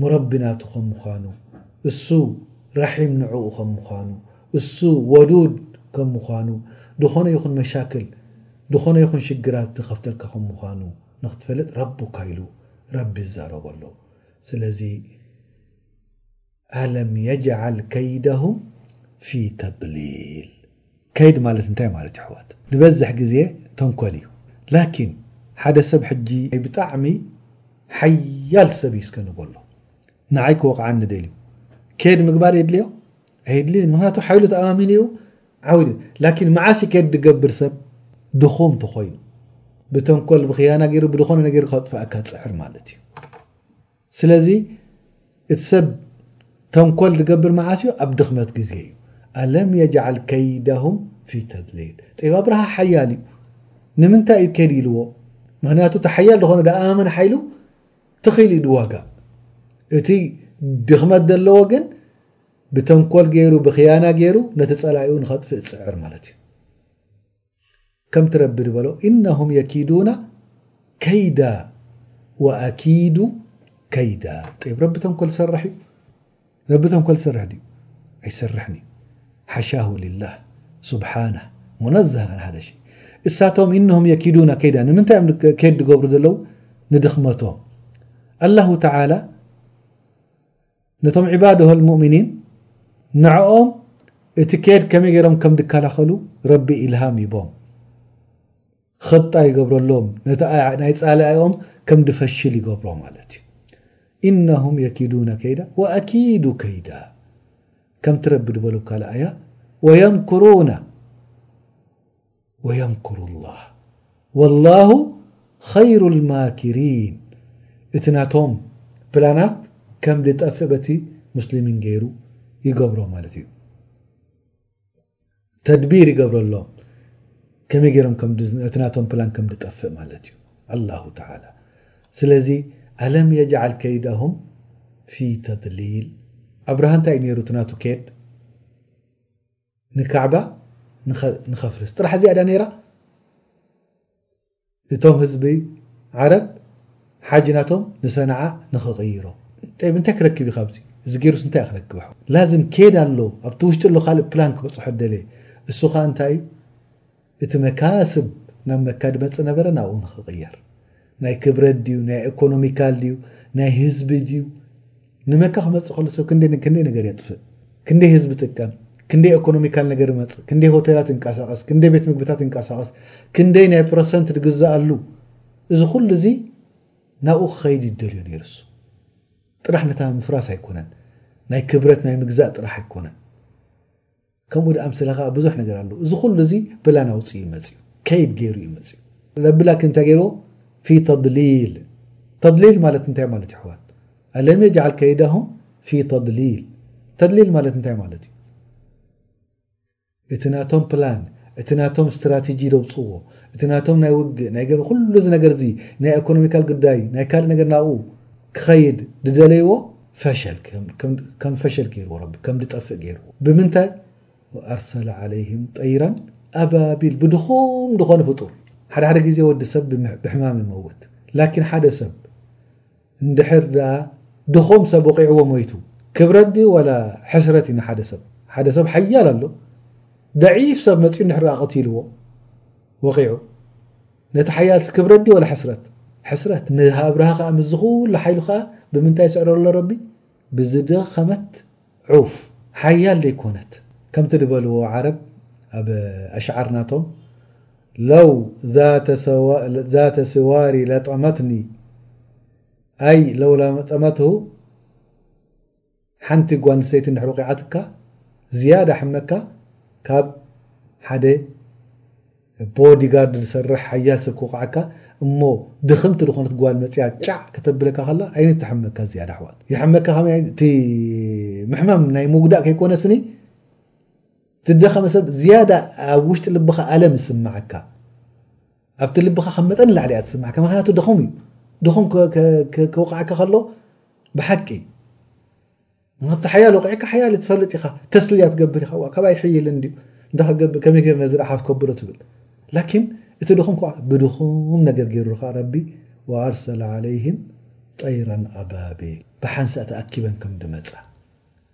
A: ሙረቢ ናቱ ከም ምዃኑ፣ እሱ ራሒም ንዕኡ ከም ምዃኑ፣ እሱ ወዱድ ከም ምዃኑ፣ ድኾነ ይኹን መሻክል፣ ድኾነ ይኹን ሽግራት ዝኸፍተልካ ከም ምዃኑ ንኽትፈልጥ ረቡካ ኢሉ ረቢ ዝዛረቦ ኣሎ። ስለዚ ኣለም የጅዓል ከይደሁም ፊ ተድሊል ከይድ ማለት እንታይ ማለት የሕዋት ንበዝሕ ግዜ ተንኮል እዩ ላኪን ሓደ ሰብ ሕጂ ናይ ብጣዕሚ ሓያል ሰብ እዩ እስከ ንቦሎ ንዓይ ክወቅዓኒ ደልዩ ከይድ ምግባር የድልዮ ኣየድልዮን ምክንያቱ ሓይሉ ተኣማሚኑ እዩ ዓው ኢሉ ላኪን መዓስ እዩ ከይድ ድገብር ሰብ ድኹም ተኾይኑ ብተንኮል ብክያና ገይሩ ብድኾነ ነገር ከጥፍኣካ ዝጽዕር ማለት እዩ። ስለዚ እቲ ሰብ ተንኮል ዝገብር መዓስ እዩ ኣብ ድኽመት ግዜ እዩ ኣለም የጃዓል ከይደሁም ፊ ተድሊል ጠይብ ኣብርሃ ሓያል እዩ ንምንታይ እዩ ኬድ ኢልዎ ምክንያቱ እቲ ሓያል ዝኾነ ደኣ መን ሓይሉ ትኺል እዩ ድዋጋእ እቲ ድኽመት ዘለዎ ግን ብተንኮል ገይሩ ብክያና ገይሩ ነቲ ጸላኢኡ ንኸጥፍእ ዝጽዕር ማለት እዩ ከምቲ ረቢ ድበሎ ኢነሁም የኪዱና ከይዳ ወኣኪዱ ከይዳ ጠይብ ረቢ ተንኮል ዝሰርሕ እዩ ረቢ ተንኮል ዝሰርሕ ድዩ ኣይሰርሕን እዩ ሓሻሁ ሊላህ ስብሓና ሙነዘህ ኣን ሓደ ሸይ እሳቶም ኢነሁም የኪዱና ከይዳ ንምንታይ እዮም ከየድ ዝገብሩ ዘለዉ ንድኽመቶም ኣላሁ ተዓላ ነቶም ዒባዱሁ ኣልሙእሚኒን ንዕኦም እቲ ኬድ ከመይ ገይሮም ከም ድከላኸሉ ረቢ ኢልሃም ሂቦም ኽጣ ይገብረሎም ነቲ ናይ ጻላኢኦም ከም ድፈሽል ይገብሮ ማለት እዩ ኢነሁም የኪዱነ ከይዳ ወኣኪዱ ከይዳ ከምቲ ረቢ ድበሉ ካልኣያ ወየምኩሩነ ወየምኩሩ ላህ ወላሁ ኸይሩል ማኪሪን እቲ ናቶም ፕላናት ከም ድጠፍእ በቲ ሙስሊሚን ገይሩ ይገብሮ ማለት እዩ ተድቢር ይገብረሎም ከመይ ገይሮም እቲ ናቶም ፕላን ከም ድጠፍእ ማለት እዩ ኣላሁ ተዓላ ስለዚ ኣለም የጅዓል ከይደሁም ፊ ተድሊል ኣብርሃ እንታይ እዩ ነይሩ እቲ ናቱ ኬድ ንካዕባ ንከፍርስ ጥራሕ እዚኣ ድያ ነይራ እቶም ህዝቢ ዓረብ ሓጅ ናቶም ንሰናዓ ንክቕይሮ ጠይብ እንታይ ክረክብ እዩ ካብዚ እዚ ገይሩስ እንታይ ክረክብ ሓው ላዝም ኬድ ኣሎ ኣብቲ ውሽጢ ኣሎ ካልእ ፕላን ክበፅሖ ደለየ እሱ ከዓ እንታይ እዩ እቲ መካ ስብ ናብ መካ ድመጽእ ነበረ ናብኡ ንክቅየር ናይ ክብረት ድዩ ናይ ኤኮኖሚካል ድዩ ናይ ህዝቢ ድዩ ንመካ ክመጽእ ከሎ ሰብ ክንደይ ክንደይ ነገር የጥፍእ ክንደይ ህዝቢ ጥቀም ክንደይ ኤኮኖሚካል ነገር መጽእ ክንደይ ሆቴላት ይንቀሳቀስ ክንደይ ቤት ምግብታት ይንቀሳቀስ ክንደይ ናይ ፕረሰንት ድግዛኣሉ እዚ ኩሉ እዚ ናብኡ ክኸይድ ይደልዮ ነይሩ እሱ ጥራሕ ነታ ምፍራስ ኣይኮነን ናይ ክብረት ናይ ምግዛእ ጥራሕ ኣይኮነን ከምኡ ድኣምስለ ከኣ ብዙሕ ነገር ኣሎ። እዚ ኩሉ እዚ ፕላን ኣውጺኡ እዩ መጺኡ። ከይድ ገይሩ እዩ መጺኡ። ለብላክ እንታይ ገይርዎ ፊ ተድሊል ተድሊል ማለት እንታይ ማለት እዩ ኣሕዋት ኣለም የጅዓል ከይዳሁም ፊ ተድሊል ተድሊል ማለት እንታይ ማለት እዩ እቲ ናቶም ፕላን እቲ ናቶም ስትራቴጂ ደውፅዎ እቲ ናቶም ናይ ውግእ ናይ ገ ኩሉ እዚ ነገር እዚ ናይ ኤኮኖሚካል ጉዳይ ናይ ካልእ ነገር ናብኡ ክኸይድ ዝደለይዎ ፈሸል ከም ፈሸል ገይርዎ ረቢ ከም ድጠፍእ ገይርዎ ብምንታይ ወኣርሰለ ዓለይህም ጠይራን ኣባቢል ብድኹም ዝኾነ ፍጡር ሓደ ሓደ ግዜ ወዲ ሰብ ብሕማም ይመውት ላኪን ሓደ ሰብ እንድሕር ደኣ ድኹም ሰብ ወቂዕዎ ሞይቱ ክብረት ድዩ ዋላ ሕስረት እዩ ንሓደ ሰብ ሓደ ሰብ ሓያል ኣሎ ደዒፍ ሰብ መፅኡ እንድሕር ቀቲልዎ ወቂዑ ነቲ ሓያልሲ ክብረት ድዩ ወላ ሕስረት? ሕስረት! ንኣብርሃ ከኣ ምስዚ ኩሉ ሓይሉ ከኣ ብምንታይ ይስዕሮ ኣሎ ረቢ? ብዝደኸመት ዑፍ፣ ሓያል ዘይኮነት፣ ከምቲ ድበልዎ ዓረብ ኣብ ኣሽዓር ናቶም፣ ለው ዛተ ስዋሪ ለጠመትኒ ኣይ ለው ለጠመትሁ፣ ሓንቲ ጓል ኣንስተይቲ እንድሕር ወቒዓትካ ዝያዳ ሕመካ ካብ ሓደ ቦዲ ጋርድ ዝሰርሕ ሓያል ሰብ ክወቕዓካ እሞ ድኽምቲ ዝኾነት ጓል መጽያ ጫዕ ከተብለካ ከላ ኣየነይቲ ትሕመካ ዝያዳ ኣሕዋት ይሕመካ ከመይ እቲ ምሕማም ናይ ምጉዳእ ከይኮነስኒ ዝደኸመ ሰብ ዝያዳ ኣብ ውሽጢ ልብኻ ኣለም ይስምዓካ። ኣብቲ ልብኻ ካብ መጠን ንላዕሊ እያ ትስምዓካ፣ ምኽንያቱ ድኹም እዩ። ድኹም ክውቕዓካ ከሎ ብሓቂ ንክቲ ሓያል ወቂዕካ ሓያል ትፈልጥ ኢኻ፣ ተስልያ ትገብር ኢኻ፣ ካባይ ይሕይልን ድዩ እንታይ ክገብር ከመይ ገይረ ነዚ ረብሓ ከብሎ ትብል ላኪን እቲ ድኹም ክዓ ብድኹም ነገር ገይሩ ከዓ ረቢ ወኣርሰለ ዓለይህም ጠይረን ኣባቢል ብሓንሳእ ተኣኪበን ከም ድመፃ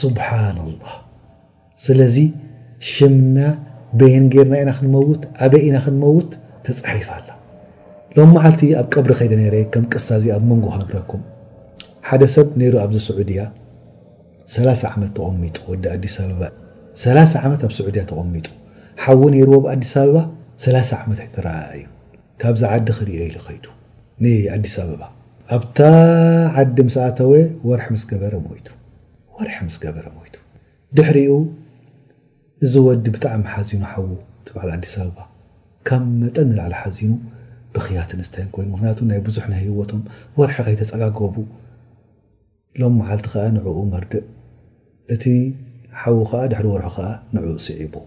A: ሱብሓነላህ ስለዚ ሽምና በየን ጌርና ኢና ክንመውት ኣበይ ኢና ክንመውት ተጻሒፋ ኣላ ሎም መዓልቲ ኣብ ቀብሪ ከይደ ነይረ ከም ቅሳ እዚ ኣብ መንጎ ክነግረኩም ሓደ ሰብ ነይሩ ኣብዚ ስዑድያ ሰላሳ ዓመት ተቐሚጡ ወዲ ኣዲስ ኣበባ ሰላሳ ዓመት ኣብ ስዑድያ ተቐሚጡ ሓዊ ነይርዎ ኣብ ኣዲስ ኣበባ ሰላሳ ዓመት ኣይተረኣኣዩ ካብዛ ዓዲ ክርእዮ ኢሉ ከይዱ ንኣዲስ ኣበባ። ኣብታ ዓዲ ምስ ኣተወ ወርሒ ምስ ገበረ ሞይቱ። ወርሒ ምስ ገበረ ሞይቱ። ድሕሪኡ እዚ ወዲ ብጣዕሚ ሓዚኑ ሓዉ እቲ በዓል ኣዲስ ኣበባ ካብ መጠን ንላዕሊ ሓዚኑ ብኽያትን ስታይን ኮይኑ ምኽንያቱ ናይ ብዙሕ ናይ ህይወቶም ወርሒ ከይተጸጋገቡ ሎም መዓልቲ ከኣ ንዕኡ መርድእ እቲ ሓዉ ከኣ ድሕሪ ወርሑ ከኣ ንዕኡ ስዒብዎ።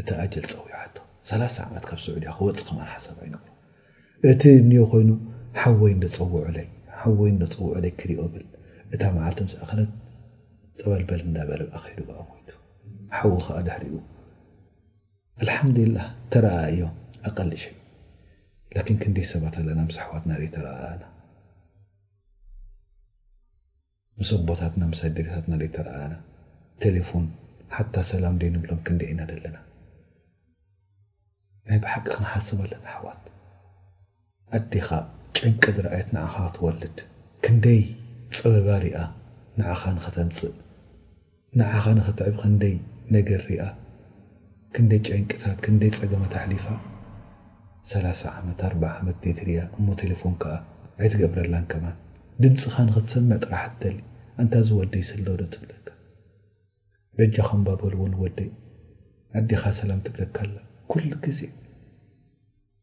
A: እታ ኣጀል ጸዊዓቶ ሰላሳ ዓመት ካብ ስዑድያ ክወጽእ ከማን ሓሳብ ኣይነበሮን እቲ እንዮ ኮይኑ ሓወይ እንዶ ጸውዑለይ ሓወይ እንዶ ጸውዑለይ ክሪኦ ብል እታ መዓልቲ ምስ ኣኸለት ጠበልበል እንዳበለ ብኣ ከይዱ ብኣ ሞይቱ ሓዉ ከኣ ድሕሪኡ ኣልሓምዱሊላህ ተረኣእዮም ኣቀሊ ሸይ ላኪን ክንደይ ሰባት ኣለና ምስ ኣሕዋትና ዘይተረኣኣና ምስ ኣቦታትና ምስ ኣዴታትና ደይተረኣኣና ቴሌፎን ሓታ ሰላም ደይንብሎም ክንደይ ኢና ደለና ናይ ብሓቂ ክንሓስብ ኣለና ኣሕዋት ኣዴኻ ጭንቂ ዝረኣየት ንዓኻ ክትወልድ ክንደይ ጸበባ ሪኣ ንዓኻ ንኸተምጽእ ንዓኻ ንኽትዕብ ክንደይ ነገር ሪኣ ክንደይ ጨንቅታት ክንደይ ጸገማት ኣሕሊፋ ሰላሳ ዓመት ኣርብዓ ዓመት ዘይትሪኣ እሞ ቴለፎን ከኣ ኣይትገብረላን ከማን ድምጽኻ ንኽትሰምዕ ጥራሕ ትደሊ ኣንታ እዚ ወደይስ ኣሎ ዶ ትብለካ በጃኹም እባ በልዎ ንወደይ ኣዴኻ ሰላም ትብለካ ኣላ ኩሉ ግዜ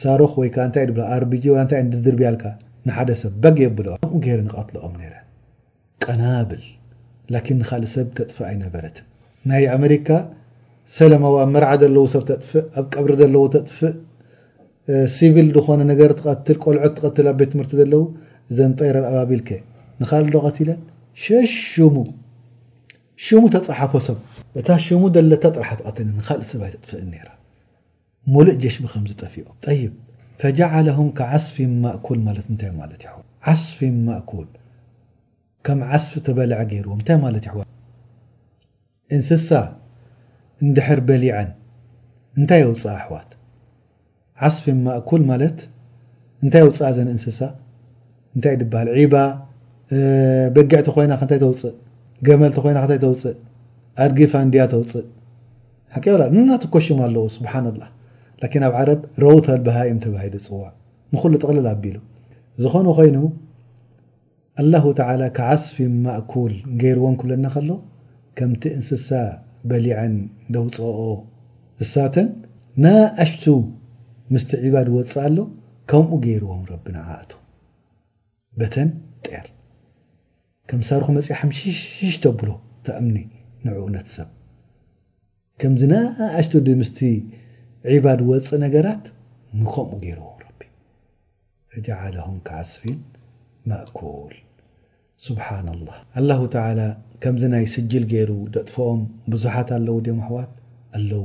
A: ሳሩኽ ወይ ከኣ እንታይ ድብላ ኣርቢጂ ዋላ እንታይ ድድርብያልካ ንሓደ ሰብ በግ የብሎ ከምኡ ጌረ ንቀትለኦም ኔረ ቀናብል ላኪን ንኻልእ ሰብ ተጥፍእ ኣይነበረትን ናይ ኣመሪካ ሰለማዊ ኣብ መርዓ ደለዉ ሰብ ተጥፍእ ኣብ ቀብሪ ደለዉ ተጥፍእ ሲቪል ድኾነ ነገር ትቀትል ቆልዑት ትቀትል ኣብ ቤት ትምህርቲ ደለዉ እዘን ጠይረር ኣባቢል ከ ንኻልእ ዶ ቀቲለን ሸሽ ሽሙ ሽሙ ተጻሓፎ ሰብ እታ ሽሙ ደለታ ጥራሕ ትቀትል ንኻልእ ሰብ ኣይተጥፍእን ኔራ ሙሉእ ጀሽ ብኸምዚ ጠፊኡ ጠይብ ፈጃዓለሁም ከዓስፊን ማእኩል ማለት እንታይ ማለት ይሕዋ ዓስፊን ማእኩል ከም ዓስፊ ተበለዐ ገይርዎም እንታይ ማለት ይሕዋ እንስሳ እንድሕር በሊዐን እንታይ የውፅኣ ኣሕዋት ዓስፊን ማእኩል ማለት እንታይ የውፅኣ ዘን እንስሳ እንታይ ድበሃል ዒባ በጊዕ ተኾይና ከንታይ ተውፅእ ገመል ተኾይና ከንታይ ተውፅእ ኣድጊ ፋንድያ ተውፅእ ሓቂ ወላ ነናቱ እኮ ሽም ኣለዎ ስብሓነላህ ላኪን ኣብ ዓረብ ረውት ኣልበሃኢም ተባሂሉ ይፅዋዕ ንኹሉ ጥቕልል ኣቢሉ ዝኾነ ኾይኑ ኣላሁ ተዓላ ከዓስፊን ማእኩል ገይርወን ክብለና ከሎ ከምቲ እንስሳ በሊዐን ደውፀኦኦ እሳተን ናኣሽቱ ምስትዒባድ ወፅእ ኣሎ ከምኡ ገይርዎም ረቢ ንዓኣቶም። በተን ጤር ከም ሳርኹ መጺኣ ሕምሽሽ ተብሎ እታ እምኒ ንዕኡ ነቲ ሰብ ከምዚ ንኣሽቱ ዲ ምስቲ ዒባ ዝወጽእ ነገራት ንከምኡ ገይርዎም ረቢ ፈጀዓለሁም ከዓስፊን መእኩል ሱብሓን ኣላህ ኣላሁ ተዓላ ከምዚ ናይ ስጅል ገይሩ ዘጥፍኦም ብዙሓት ኣለዉ ድዮም ኣሕዋት ኣለዉ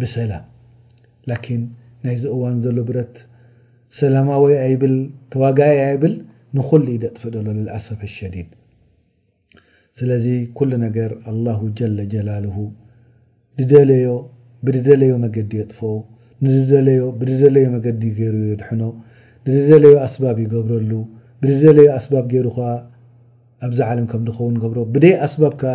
A: ብሰላም ላኪን ናይዚ እዋን ዘሎ ብረት ሰላማዊ ኣይብል ተዋጋኣይ ኣይብል ንኩሉ እዩ ደጥፍእ ዘሎ ልልኣሰፈ ሸዲድ ስለዚ ኩሉ ነገር ኣላሁ ጀለ ጀላልሁ ድደለዮ ብድደለዮ መገዲ የጥፍኦ ንድደለዮ ብድደለዮ መገዲ ገይሩ የድሕኖ ንድደለዮ ኣስባብ ይገብረሉ ብድደለዮ ኣስባብ ገይሩ ከኣ ኣብዛ ዓለም ከም ድኸውን ገብሮ ብደይ ኣስባብ ከኣ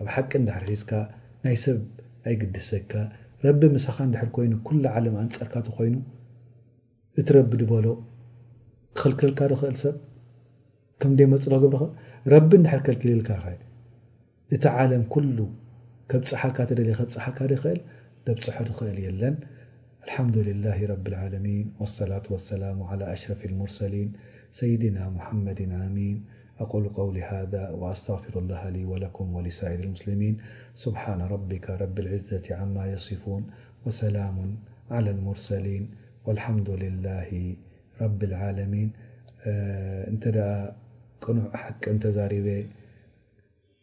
A: ኣብ ሓቂ እንድሕር ሒዝካ ናይ ሰብ ኣይግድሰካ ረቢ ምሳካ እንድሕር ኮይኑ ኩላ ዓለም ኣንጸርካ ተኮይኑ እቲ ረቢ ድበሎ ክክልክለልካ ዶ ክእል ሰብ ከምደይ መጽሎ ግብርካ ረቢ እንድሕር ከልኪልልካ ከ እቲ ዓለም ኩሉ ከብጽሓካ ተደልየ ከብጽሓካ ድክእል ደብጽሖ ድክእል የለን الحمد لله رب العالمين والصلاة والسلام على أشرف المرسلين سيدنا محمد أمين أقول قول هذا وأستغفر الله لي ولكم ولسائر المسلمين سبحان ربك رب العزة عما يصفون وسلام على المرسلين والحمد لله رب العالمين نت نع حزارب